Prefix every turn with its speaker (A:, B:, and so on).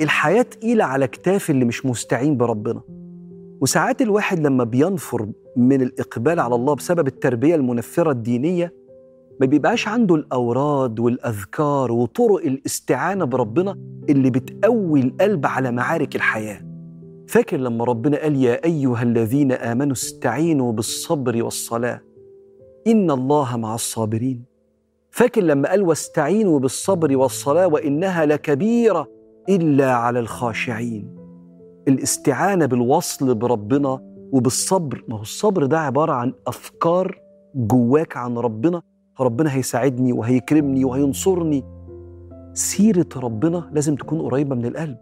A: الحياة تقيلة على كتاف اللي مش مستعين بربنا. وساعات الواحد لما بينفر من الإقبال على الله بسبب التربية المنفرة الدينية ما بيبقاش عنده الأوراد والأذكار وطرق الاستعانة بربنا اللي بتقوي القلب على معارك الحياة. فاكر لما ربنا قال يا أيها الذين آمنوا استعينوا بالصبر والصلاة؟ إن الله مع الصابرين. فاكر لما قال واستعينوا بالصبر والصلاة وإنها لكبيرة؟ إلا على الخاشعين. الاستعانة بالوصل بربنا وبالصبر ما هو الصبر ده عبارة عن أفكار جواك عن ربنا. ربنا هيساعدني وهيكرمني وهينصرني. سيرة ربنا لازم تكون قريبة من القلب.